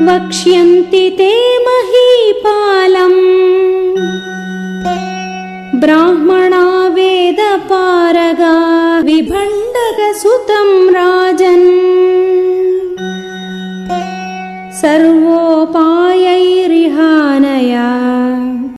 वक्ष्यन्ति ते महीपालम्। ब्राह्मणा वेदपारगा विभण्डकसुतं राजन्। सर्वोपायैरिहानया